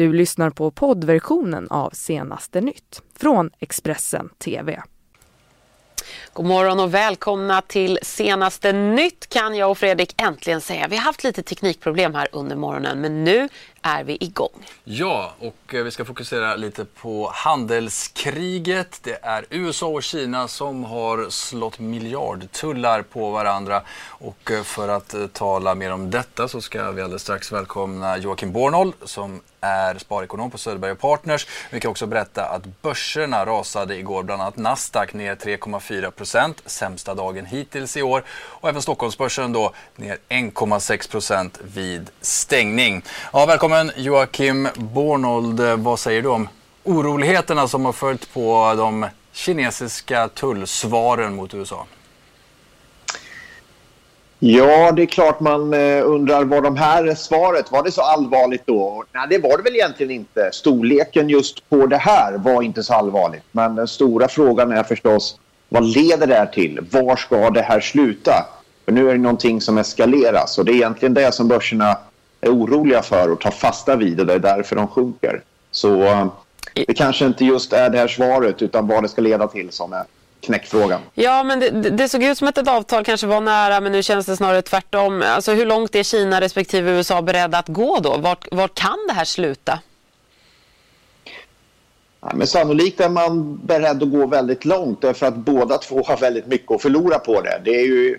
Du lyssnar på poddversionen av Senaste nytt från Expressen TV. God morgon och välkomna till senaste nytt kan jag och Fredrik äntligen säga. Vi har haft lite teknikproblem här under morgonen men nu är vi igång. Ja, och eh, vi ska fokusera lite på handelskriget. Det är USA och Kina som har slått miljardtullar på varandra. Och eh, för att eh, tala mer om detta så ska vi alldeles strax välkomna Joakim Bornold som är sparekonom på Söderberg Partners. Vi kan också berätta att börserna rasade igår, bland annat Nasdaq ner 3,4 procent, sämsta dagen hittills i år. Och även Stockholmsbörsen då ner 1,6 procent vid stängning. Ja, välkommen Joakim Bornold. Vad säger du om oroligheterna som har följt på de kinesiska tullsvaren mot USA? Ja, det är klart man eh, undrar vad de här svaret, var det så allvarligt då? Nej, det var det väl egentligen inte. Storleken just på det här var inte så allvarligt. Men den stora frågan är förstås, vad leder det här till? Var ska det här sluta? För nu är det någonting som eskaleras och det är egentligen det som börserna är oroliga för och tar fasta vid och det är därför de sjunker. Så eh, det kanske inte just är det här svaret utan vad det ska leda till som är knäckfrågan. Ja, men det, det, såg ut som att ett avtal kanske var nära, men nu känns det snarare tvärtom. Alltså, hur långt är Kina respektive USA beredda att gå då? Vart, vart kan det här sluta? Ja, men sannolikt är man beredd att gå väldigt långt därför att båda två har väldigt mycket att förlora på det. Det är ju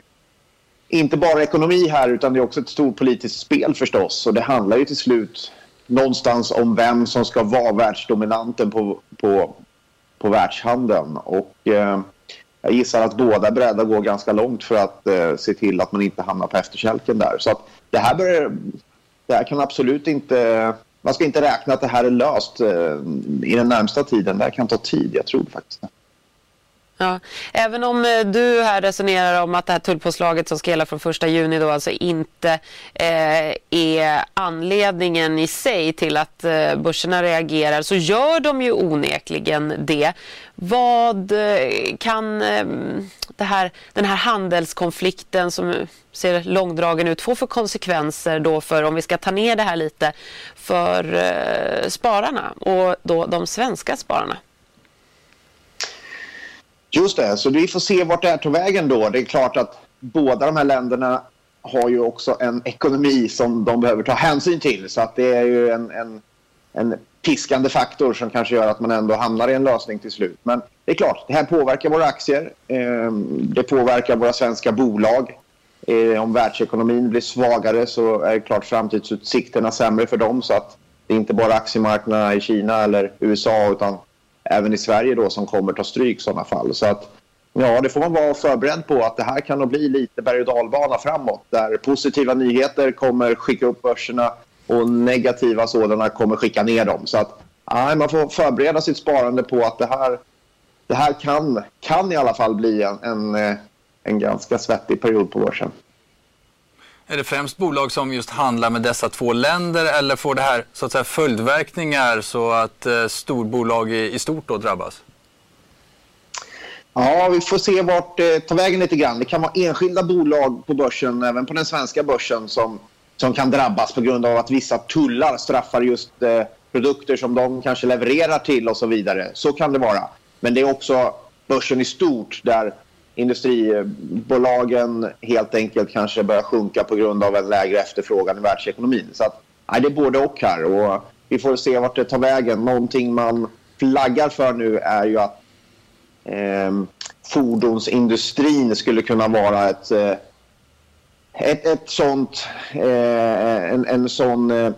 inte bara ekonomi här utan det är också ett stort politiskt spel förstås. Och det handlar ju till slut någonstans om vem som ska vara världsdominanten på, på, på världshandeln. Och eh, jag gissar att båda är beredda att gå ganska långt för att eh, se till att man inte hamnar på efterkälken där. Så att det här, börjar, det här kan absolut inte... Man ska inte räkna att det här är löst eh, i den närmsta tiden. Det här kan ta tid, jag tror faktiskt Ja. Även om eh, du här resonerar om att det här tullpåslaget som ska gälla från första juni då alltså inte eh, är anledningen i sig till att eh, börserna reagerar så gör de ju onekligen det. Vad eh, kan eh, det här, den här handelskonflikten som ser långdragen ut få för konsekvenser då för om vi ska ta ner det här lite för eh, spararna och då de svenska spararna? Just det, så vi får se vart det här tar vägen då. Det är klart att båda de här länderna har ju också en ekonomi som de behöver ta hänsyn till. Så att det är ju en, en, en piskande faktor som kanske gör att man ändå hamnar i en lösning till slut. Men det är klart, det här påverkar våra aktier. Ehm, det påverkar våra svenska bolag. Ehm, om världsekonomin blir svagare så är det klart framtidsutsikterna sämre för dem. Så att det är inte bara aktiemarknaderna i Kina eller USA utan även i Sverige då som kommer ta stryk i sådana fall. Så att ja, det får man vara förberedd på att det här kan nog bli lite berg och dalbana framåt där positiva nyheter kommer skicka upp börserna och negativa sådana kommer skicka ner dem. Så att ja, man får förbereda sitt sparande på att det här, det här kan, kan i alla fall bli en, en, eh, en ganska svettig period på börsen. Är det främst bolag som just handlar med dessa två länder eller får det här så att säga, följdverkningar så att eh, storbolag i, i stort då drabbas? Ja, vi får se vart det tar vägen lite grann. Det kan vara enskilda bolag på börsen, även på den svenska börsen, som, som kan drabbas på grund av att vissa tullar straffar just eh, produkter som de kanske levererar till och så vidare. Så kan det vara. Men det är också börsen i stort där industribolagen helt enkelt kanske börjar sjunka på grund av en lägre efterfrågan i världsekonomin. Så att, nej, det är både och här. Och vi får se vart det tar vägen. Någonting man flaggar för nu är ju att eh, fordonsindustrin skulle kunna vara ett, eh, ett, ett sånt, eh, en, en sån eh,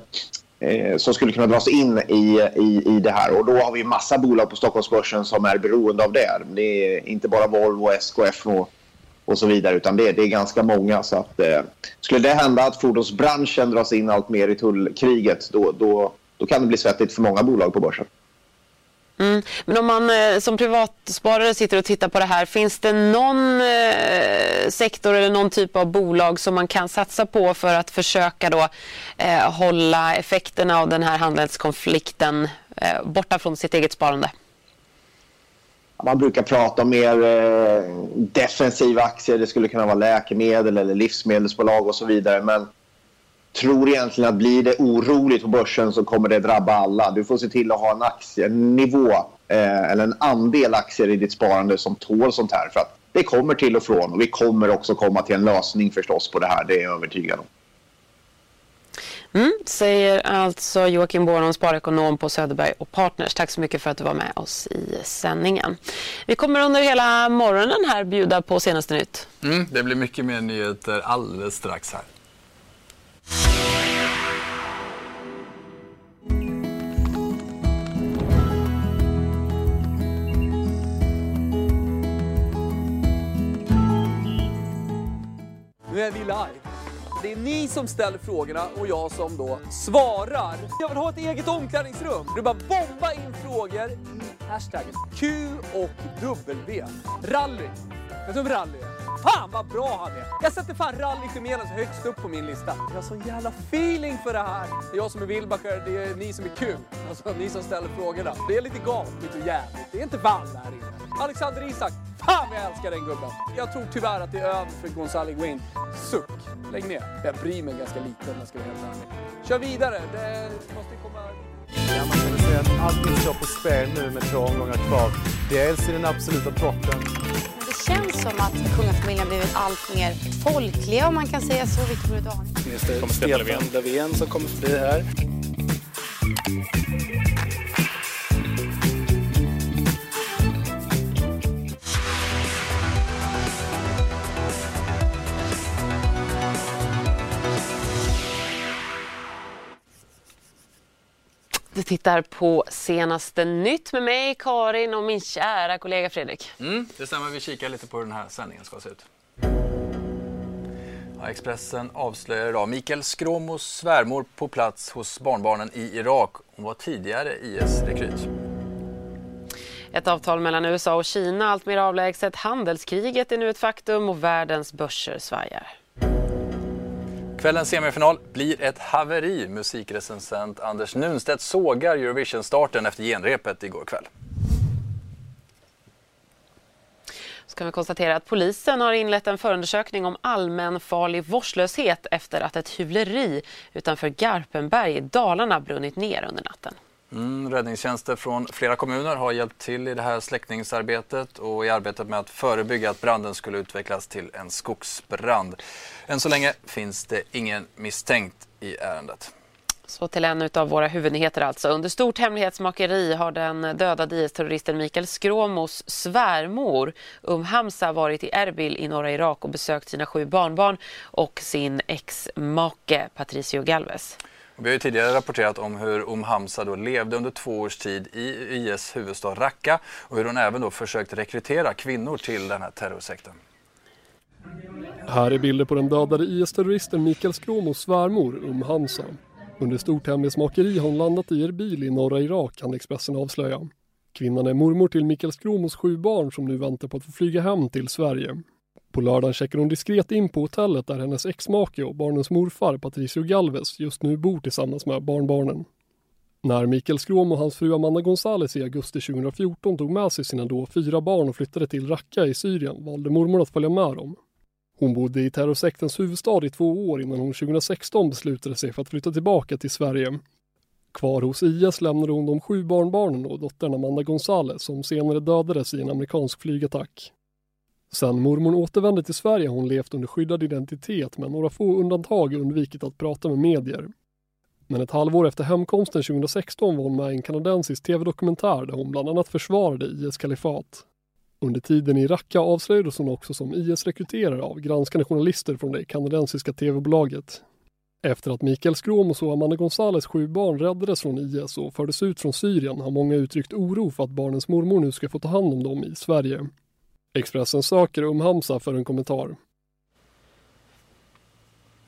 eh, som skulle kunna dras in i, i, i det här. Och då har vi massa bolag på Stockholmsbörsen som är beroende av det. Det är inte bara Volvo, SKF och, och så vidare, utan det, det är ganska många. Så att, eh, skulle det hända att fordonsbranschen dras in allt mer i tullkriget, då, då, då kan det bli svettigt för många bolag på börsen. Mm. Men om man eh, som privatsparare sitter och tittar på det här, finns det någon eh, sektor eller någon typ av bolag som man kan satsa på för att försöka då, eh, hålla effekterna av den här handelskonflikten eh, borta från sitt eget sparande? Man brukar prata om mer eh, defensiva aktier. Det skulle kunna vara läkemedel eller livsmedelsbolag och så vidare. Men tror egentligen att blir det oroligt på börsen så kommer det drabba alla. Du får se till att ha en aktienivå eh, eller en andel aktier i ditt sparande som tål sånt här. För att det kommer till och från och vi kommer också komma till en lösning förstås på det här. Det är jag övertygad om. Mm, säger alltså Joakim Bornholm, sparekonom på Söderberg och Partners. Tack så mycket för att du var med oss i sändningen. Vi kommer under hela morgonen här bjuda på senaste nytt. Mm, det blir mycket mer nyheter alldeles strax här. Nu är vi live. Det är ni som ställer frågorna och jag som då svarar. Jag vill ha ett eget omklädningsrum. Du bara bomba in frågor i hashtaggen Q och W. Rally. Vet du rally är? Fan vad bra han är! Jag sätter fan rally Jiménez högst upp på min lista. Jag har sån jävla feeling för det här. Det är jag som är Wilbacher, det är ni som är Q. Alltså ni som ställer frågorna. Det är lite galet, och jävligt. Det är inte vall här inne. Alexander Isak, fan vad jag älskar den gubben. Jag tror tyvärr att det är över för Gonzalo Higuain. Suck, lägg ner. Jag bryr mig ganska lite om jag ska vara helt ärlig. Kör vidare, det måste komma... Ja, man kan väl säga att allting står på spel nu med två omgångar kvar. Dels i den absoluta toppen. Det känns som att kungafamiljen blivit allt mer folkliga om man kan säga så. Victor Daning. Det kommer Stefan Löfven som kommer förbi här. Tittar på senaste nytt med mig, Karin och min kära kollega Fredrik. Mm, det stämmer, vi kikar lite på hur den här sändningen ska se ut. Ja, Expressen avslöjar idag Mikael Skråmos svärmor på plats hos barnbarnen i Irak. Hon var tidigare IS-rekryt. Ett avtal mellan USA och Kina allt mer avlägset. Handelskriget är nu ett faktum och världens börser svajar. Kvällens semifinal blir ett haveri. Musikrecensent Anders Nunstedt sågar Eurovision-starten efter genrepet igår kväll. Så kan vi konstatera att polisen har inlett en förundersökning om allmänfarlig vårdslöshet efter att ett hyvleri utanför Garpenberg i Dalarna brunnit ner under natten. Mm, räddningstjänster från flera kommuner har hjälpt till i det här släckningsarbetet och i arbetet med att förebygga att branden skulle utvecklas till en skogsbrand. Än så länge finns det ingen misstänkt i ärendet. Så till en av våra huvudnyheter alltså. Under stort hemlighetsmakeri har den dödade IS-terroristen Mikael Skråmos svärmor Um Hamza varit i Erbil i norra Irak och besökt sina sju barnbarn och sin ex-make Patricio Galvez. Vi har ju tidigare rapporterat om hur Um Hamza då levde under två års tid i IS huvudstad Raqqa och hur hon även då försökt rekrytera kvinnor till den här terrorsekten. Här är bilder på den dödade IS-terroristen Mikael Skråmos svärmor Um Hamza. Under stort hemlighetsmakeri har hon landat i Erbil i norra Irak kan Expressen avslöja. Kvinnan är mormor till Mikael Skråmos sju barn som nu väntar på att få flyga hem till Sverige. På lördagen checkar hon diskret in på hotellet där hennes exmake och barnens morfar Patricio Galvez just nu bor tillsammans med barnbarnen. När Mikael Skråm och hans fru Amanda Gonzales i augusti 2014 tog med sig sina då fyra barn och flyttade till Raqqa i Syrien valde mormor att följa med dem. Hon bodde i terrorsektens huvudstad i två år innan hon 2016 beslutade sig för att flytta tillbaka till Sverige. Kvar hos IS lämnade hon de sju barnbarnen och dottern Amanda Gonzales som senare dödades i en amerikansk flygattack. Sen mormor återvände till Sverige har hon levt under skyddad identitet med några få undantag undvikit att prata med medier. Men ett halvår efter hemkomsten 2016 var hon med i en kanadensisk tv-dokumentär där hon bland annat försvarade IS kalifat. Under tiden i Raqqa avslöjades hon också som IS-rekryterare av granskande journalister från det kanadensiska tv-bolaget. Efter att Mikael Skråmos och Amanda Gonzales sju barn räddades från IS och fördes ut från Syrien har många uttryckt oro för att barnens mormor nu ska få ta hand om dem i Sverige. Expressen söker Um Hamza för en kommentar.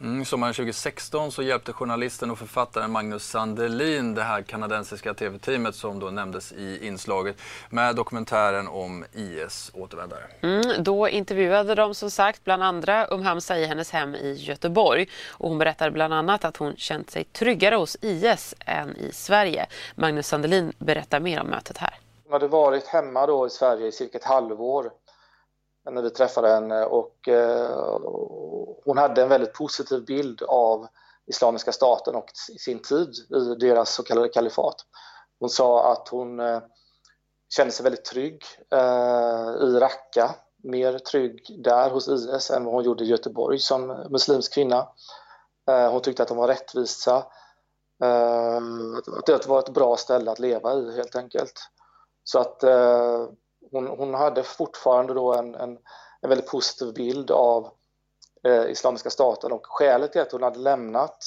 Mm, sommaren 2016 så hjälpte journalisten och författaren Magnus Sandelin det här kanadensiska tv-teamet som då nämndes i inslaget med dokumentären om IS återvändare. Mm, då intervjuade de som sagt bland andra Um Hamza i hennes hem i Göteborg och hon berättade bland annat att hon känt sig tryggare hos IS än i Sverige. Magnus Sandelin berättar mer om mötet här. Hon hade varit hemma då i Sverige i cirka ett halvår när vi träffade henne och eh, hon hade en väldigt positiv bild av Islamiska staten och sin tid i deras så kallade kalifat. Hon sa att hon eh, kände sig väldigt trygg eh, i Raqqa, mer trygg där hos IS än vad hon gjorde i Göteborg som muslimsk kvinna. Hon tyckte att de var rättvisa, att det var ett bra ställe att leva i helt enkelt. Så att hon, hon, hade fortfarande då en, en, en väldigt positiv bild av eh, Islamiska staten och skälet till att hon hade lämnat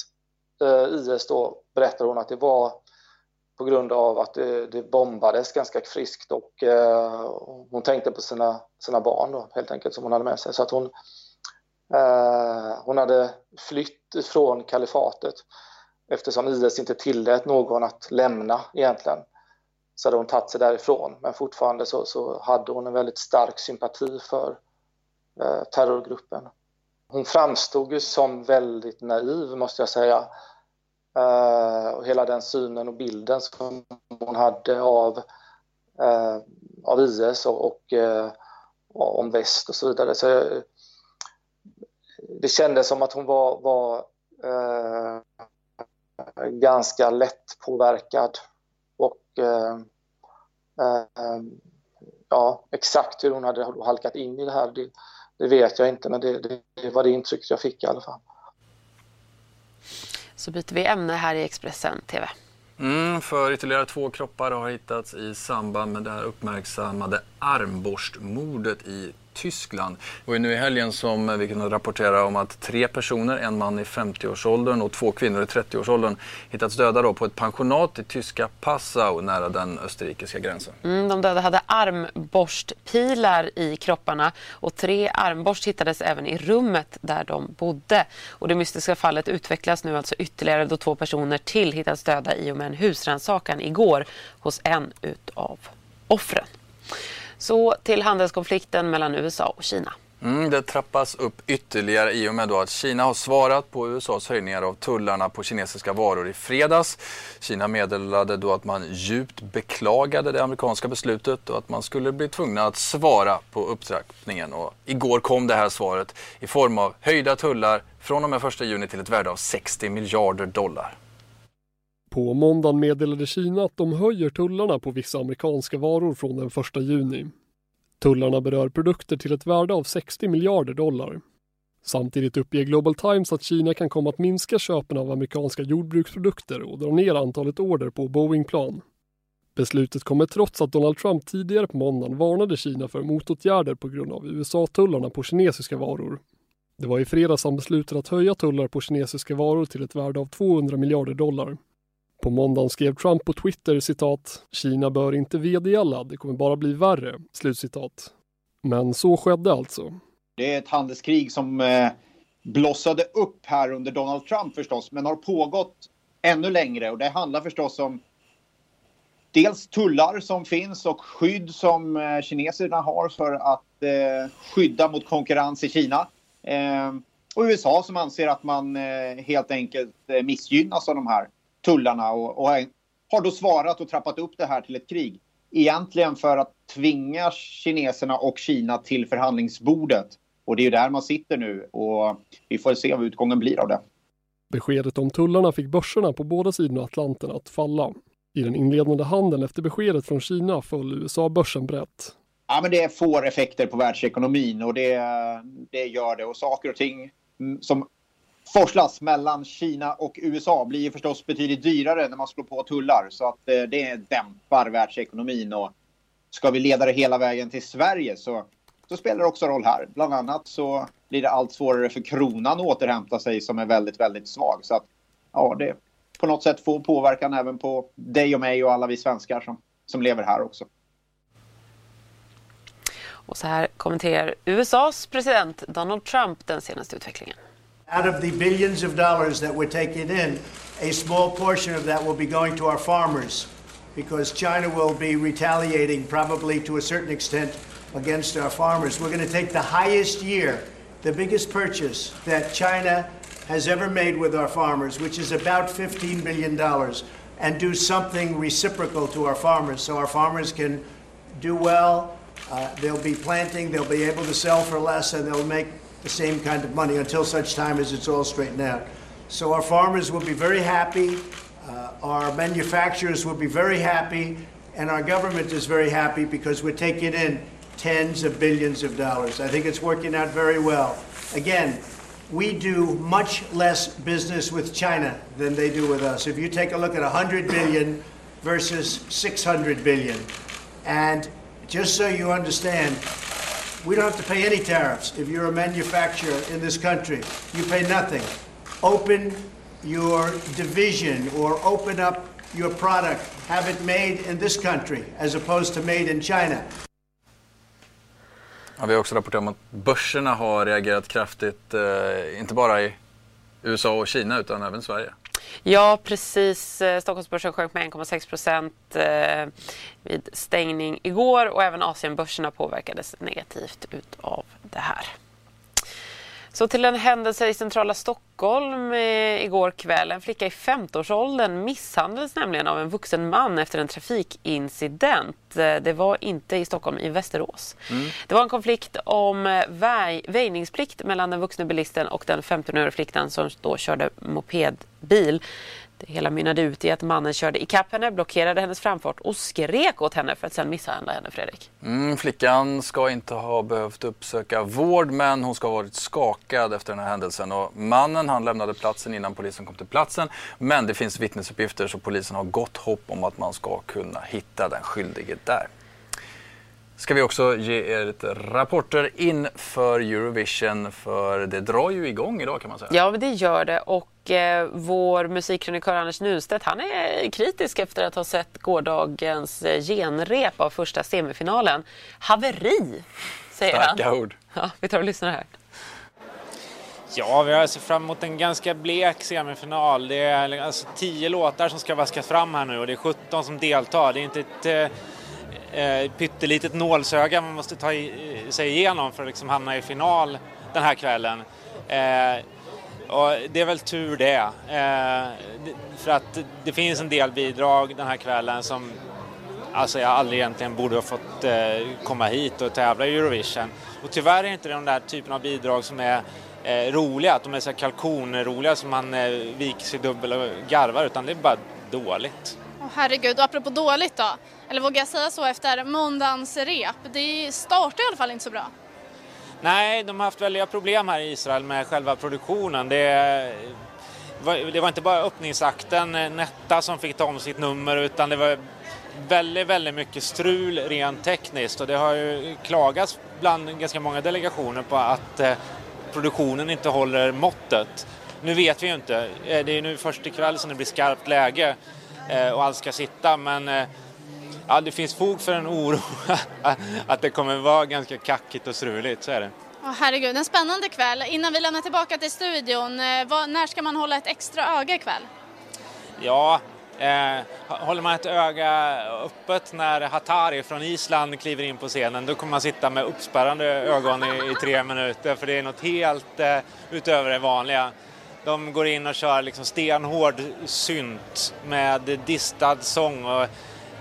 eh, IS då berättade hon att det var på grund av att det, det bombades ganska friskt och eh, hon tänkte på sina, sina barn då, helt enkelt som hon hade med sig. Så att hon, eh, hon hade flytt ifrån kalifatet eftersom IS inte tillät någon att lämna egentligen så hade hon tagit sig därifrån. Men fortfarande så, så hade hon en väldigt stark sympati för eh, terrorgruppen. Hon framstod ju som väldigt naiv måste jag säga. Uh, och hela den synen och bilden som hon hade av, uh, av IS och, och uh, om väst och så vidare. Så, det kändes som att hon var, var ganska lätt påverkad ja, exakt hur hon hade halkat in i det här det, det vet jag inte men det, det var det intryck jag fick i alla fall så byter vi ämne här i Expressen TV. Mm, för ytterligare två kroppar har hittats i samband med det här uppmärksammade armborstmordet i Tyskland. Det var nu i helgen som vi kunde rapportera om att tre personer, en man i 50-årsåldern och två kvinnor i 30-årsåldern hittats döda då på ett pensionat i tyska Passau nära den österrikiska gränsen. Mm, de döda hade armborstpilar i kropparna och tre armborst hittades även i rummet där de bodde. Och det mystiska fallet utvecklas nu alltså ytterligare då två personer till hittats döda i och med en husrannsakan igår hos en utav offren. Så till handelskonflikten mellan USA och Kina. Mm, det trappas upp ytterligare i och med att Kina har svarat på USAs höjningar av tullarna på kinesiska varor i fredags. Kina meddelade då att man djupt beklagade det amerikanska beslutet och att man skulle bli tvungna att svara på upptrappningen. Och igår kom det här svaret i form av höjda tullar från och med 1 juni till ett värde av 60 miljarder dollar. På måndagen meddelade Kina att de höjer tullarna på vissa amerikanska varor från den 1 juni. Tullarna berör produkter till ett värde av 60 miljarder dollar. Samtidigt uppger Global Times att Kina kan komma att minska köpen av amerikanska jordbruksprodukter och dra ner antalet order på Boeingplan. Beslutet kommer trots att Donald Trump tidigare på måndagen varnade Kina för motåtgärder på grund av USA-tullarna på kinesiska varor. Det var i fredags han beslutade att höja tullar på kinesiska varor till ett värde av 200 miljarder dollar. På måndagen skrev Trump på Twitter citat “Kina bör inte vedergälla, det kommer bara bli värre”. Slutcitat. Men så skedde alltså. Det är ett handelskrig som eh, blossade upp här under Donald Trump förstås, men har pågått ännu längre och det handlar förstås om dels tullar som finns och skydd som eh, kineserna har för att eh, skydda mot konkurrens i Kina. Eh, och USA som anser att man eh, helt enkelt eh, missgynnas av de här tullarna och, och har då svarat och trappat upp det här till ett krig. Egentligen för att tvinga kineserna och Kina till förhandlingsbordet. Och det är ju där man sitter nu och vi får se vad utgången blir av det. Beskedet om tullarna fick börserna på båda sidorna Atlanten att falla. I den inledande handeln efter beskedet från Kina föll USA-börsen brett. Ja, men det får effekter på världsekonomin och det, det gör det. Och saker och ting som forslas mellan Kina och USA blir ju förstås betydligt dyrare när man slår på tullar. Så att eh, det dämpar världsekonomin. Och ska vi leda det hela vägen till Sverige så, så spelar det också roll här. Bland annat så blir det allt svårare för kronan att återhämta sig som är väldigt, väldigt svag. Så att ja, det på något sätt får påverkan även på dig och mig och alla vi svenskar som, som lever här också. Och så här kommenterar USAs president Donald Trump den senaste utvecklingen. Out of the billions of dollars that we're taking in, a small portion of that will be going to our farmers because China will be retaliating probably to a certain extent against our farmers. We're going to take the highest year, the biggest purchase that China has ever made with our farmers, which is about $15 billion, and do something reciprocal to our farmers so our farmers can do well. Uh, they'll be planting, they'll be able to sell for less, and they'll make the same kind of money until such time as it's all straightened out. So our farmers will be very happy, uh, our manufacturers will be very happy, and our government is very happy because we're taking in tens of billions of dollars. I think it's working out very well. Again, we do much less business with China than they do with us. If you take a look at 100 billion versus 600 billion, and just so you understand, we don't have to pay any tariffs. If you're a manufacturer in this country, you pay nothing. Open your division or open up your product, have it made in this country as opposed to made in China. Ja, vi har också rapporterat om att börserna har reagerat kraftigt, eh, inte bara i USA och Kina utan även Sverige. Ja, precis. Eh, Stockholmsbörsen sjönk med 1,6 procent eh, vid stängning igår och även Asienbörserna påverkades negativt av det här. Så till en händelse i centrala Stockholm eh, igår kväll. En flicka i 15-årsåldern misshandlades nämligen av en vuxen man efter en trafikincident. Eh, det var inte i Stockholm, i Västerås. Mm. Det var en konflikt om eh, väj väjningsplikt mellan den vuxna bilisten och den 15-åriga flickan som då körde mopedbil. Det hela mynnade ut i att mannen körde ikapp henne, blockerade hennes framfart och skrek åt henne för att sedan misshandla henne, Fredrik. Mm, flickan ska inte ha behövt uppsöka vård men hon ska ha varit skakad efter den här händelsen. Och mannen han lämnade platsen innan polisen kom till platsen. Men det finns vittnesuppgifter så polisen har gott hopp om att man ska kunna hitta den skyldige där ska vi också ge er lite rapporter inför Eurovision för det drar ju igång idag kan man säga. Ja, det gör det och eh, vår musikkrönikör Anders Nunstedt han är kritisk efter att ha sett gårdagens eh, genrep av första semifinalen. Haveri, säger Starka han. ord. Ja, vi tar och lyssnar här. Ja, vi har sett fram emot en ganska blek semifinal. Det är alltså tio låtar som ska vaskas fram här nu och det är 17 som deltar. Det är inte ett eh, eh, pyttelitet nålsöga man måste ta i, eh, sig igenom för att liksom hamna i final den här kvällen. Eh, och det är väl tur det. Eh, för att det finns en del bidrag den här kvällen som alltså jag aldrig egentligen borde ha fått eh, komma hit och tävla i Eurovision. Och tyvärr är det inte den där typen av bidrag som är eh, roliga, att de är så kalkonroliga som man eh, viker sig dubbel och garvar, utan det är bara dåligt. Oh, herregud, och apropå dåligt då, eller vågar jag säga så efter måndagens rep, det startar i alla fall inte så bra. Nej, de har haft väldiga problem här i Israel med själva produktionen. Det var, det var inte bara öppningsakten, Netta, som fick ta om sitt nummer utan det var väldigt, väldigt mycket strul rent tekniskt och det har ju klagats bland ganska många delegationer på att eh, produktionen inte håller måttet. Nu vet vi ju inte, eh, det är nu först ikväll som det blir skarpt läge Eh, och allt ska sitta. Men eh, ja, det finns fog för en oro att det kommer vara ganska kackigt och struligt, så är det. Oh, herregud, en spännande kväll. Innan vi lämnar tillbaka till studion, vad, när ska man hålla ett extra öga ikväll? Ja, eh, håller man ett öga öppet när Hatari från Island kliver in på scenen då kommer man sitta med uppspärrande ögon i, i tre minuter för det är något helt eh, utöver det vanliga. De går in och kör liksom stenhård synt med distad sång. Och,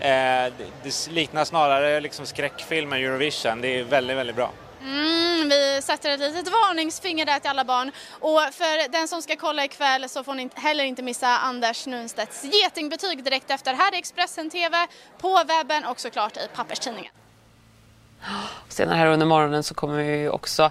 eh, det liknar snarare liksom skräckfilmen Eurovision. Det är väldigt, väldigt bra. Mm, vi sätter ett litet varningsfinger där till alla barn. Och för den som ska kolla ikväll så får ni heller inte missa Anders Nunstedts getingbetyg direkt efter här i Expressen TV, på webben och såklart i papperstidningen. Senare här under morgonen så kommer vi också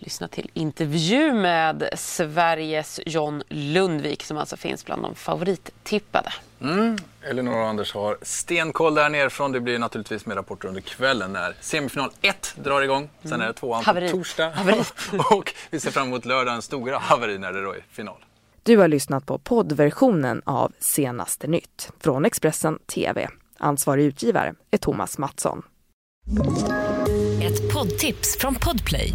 lyssna till intervju med Sveriges John Lundvik som alltså finns bland de favorittippade. Mm. Elinor och Anders har stenkoll där nerifrån. Det blir naturligtvis mer rapporter under kvällen när semifinal 1 drar igång. Sen mm. är det tvåan på torsdag. och vi ser fram emot lördagens stora haveri när det då är final. Du har lyssnat på poddversionen av Senaste nytt från Expressen TV. Ansvarig utgivare är Thomas Mattsson. Ett poddtips från Podplay.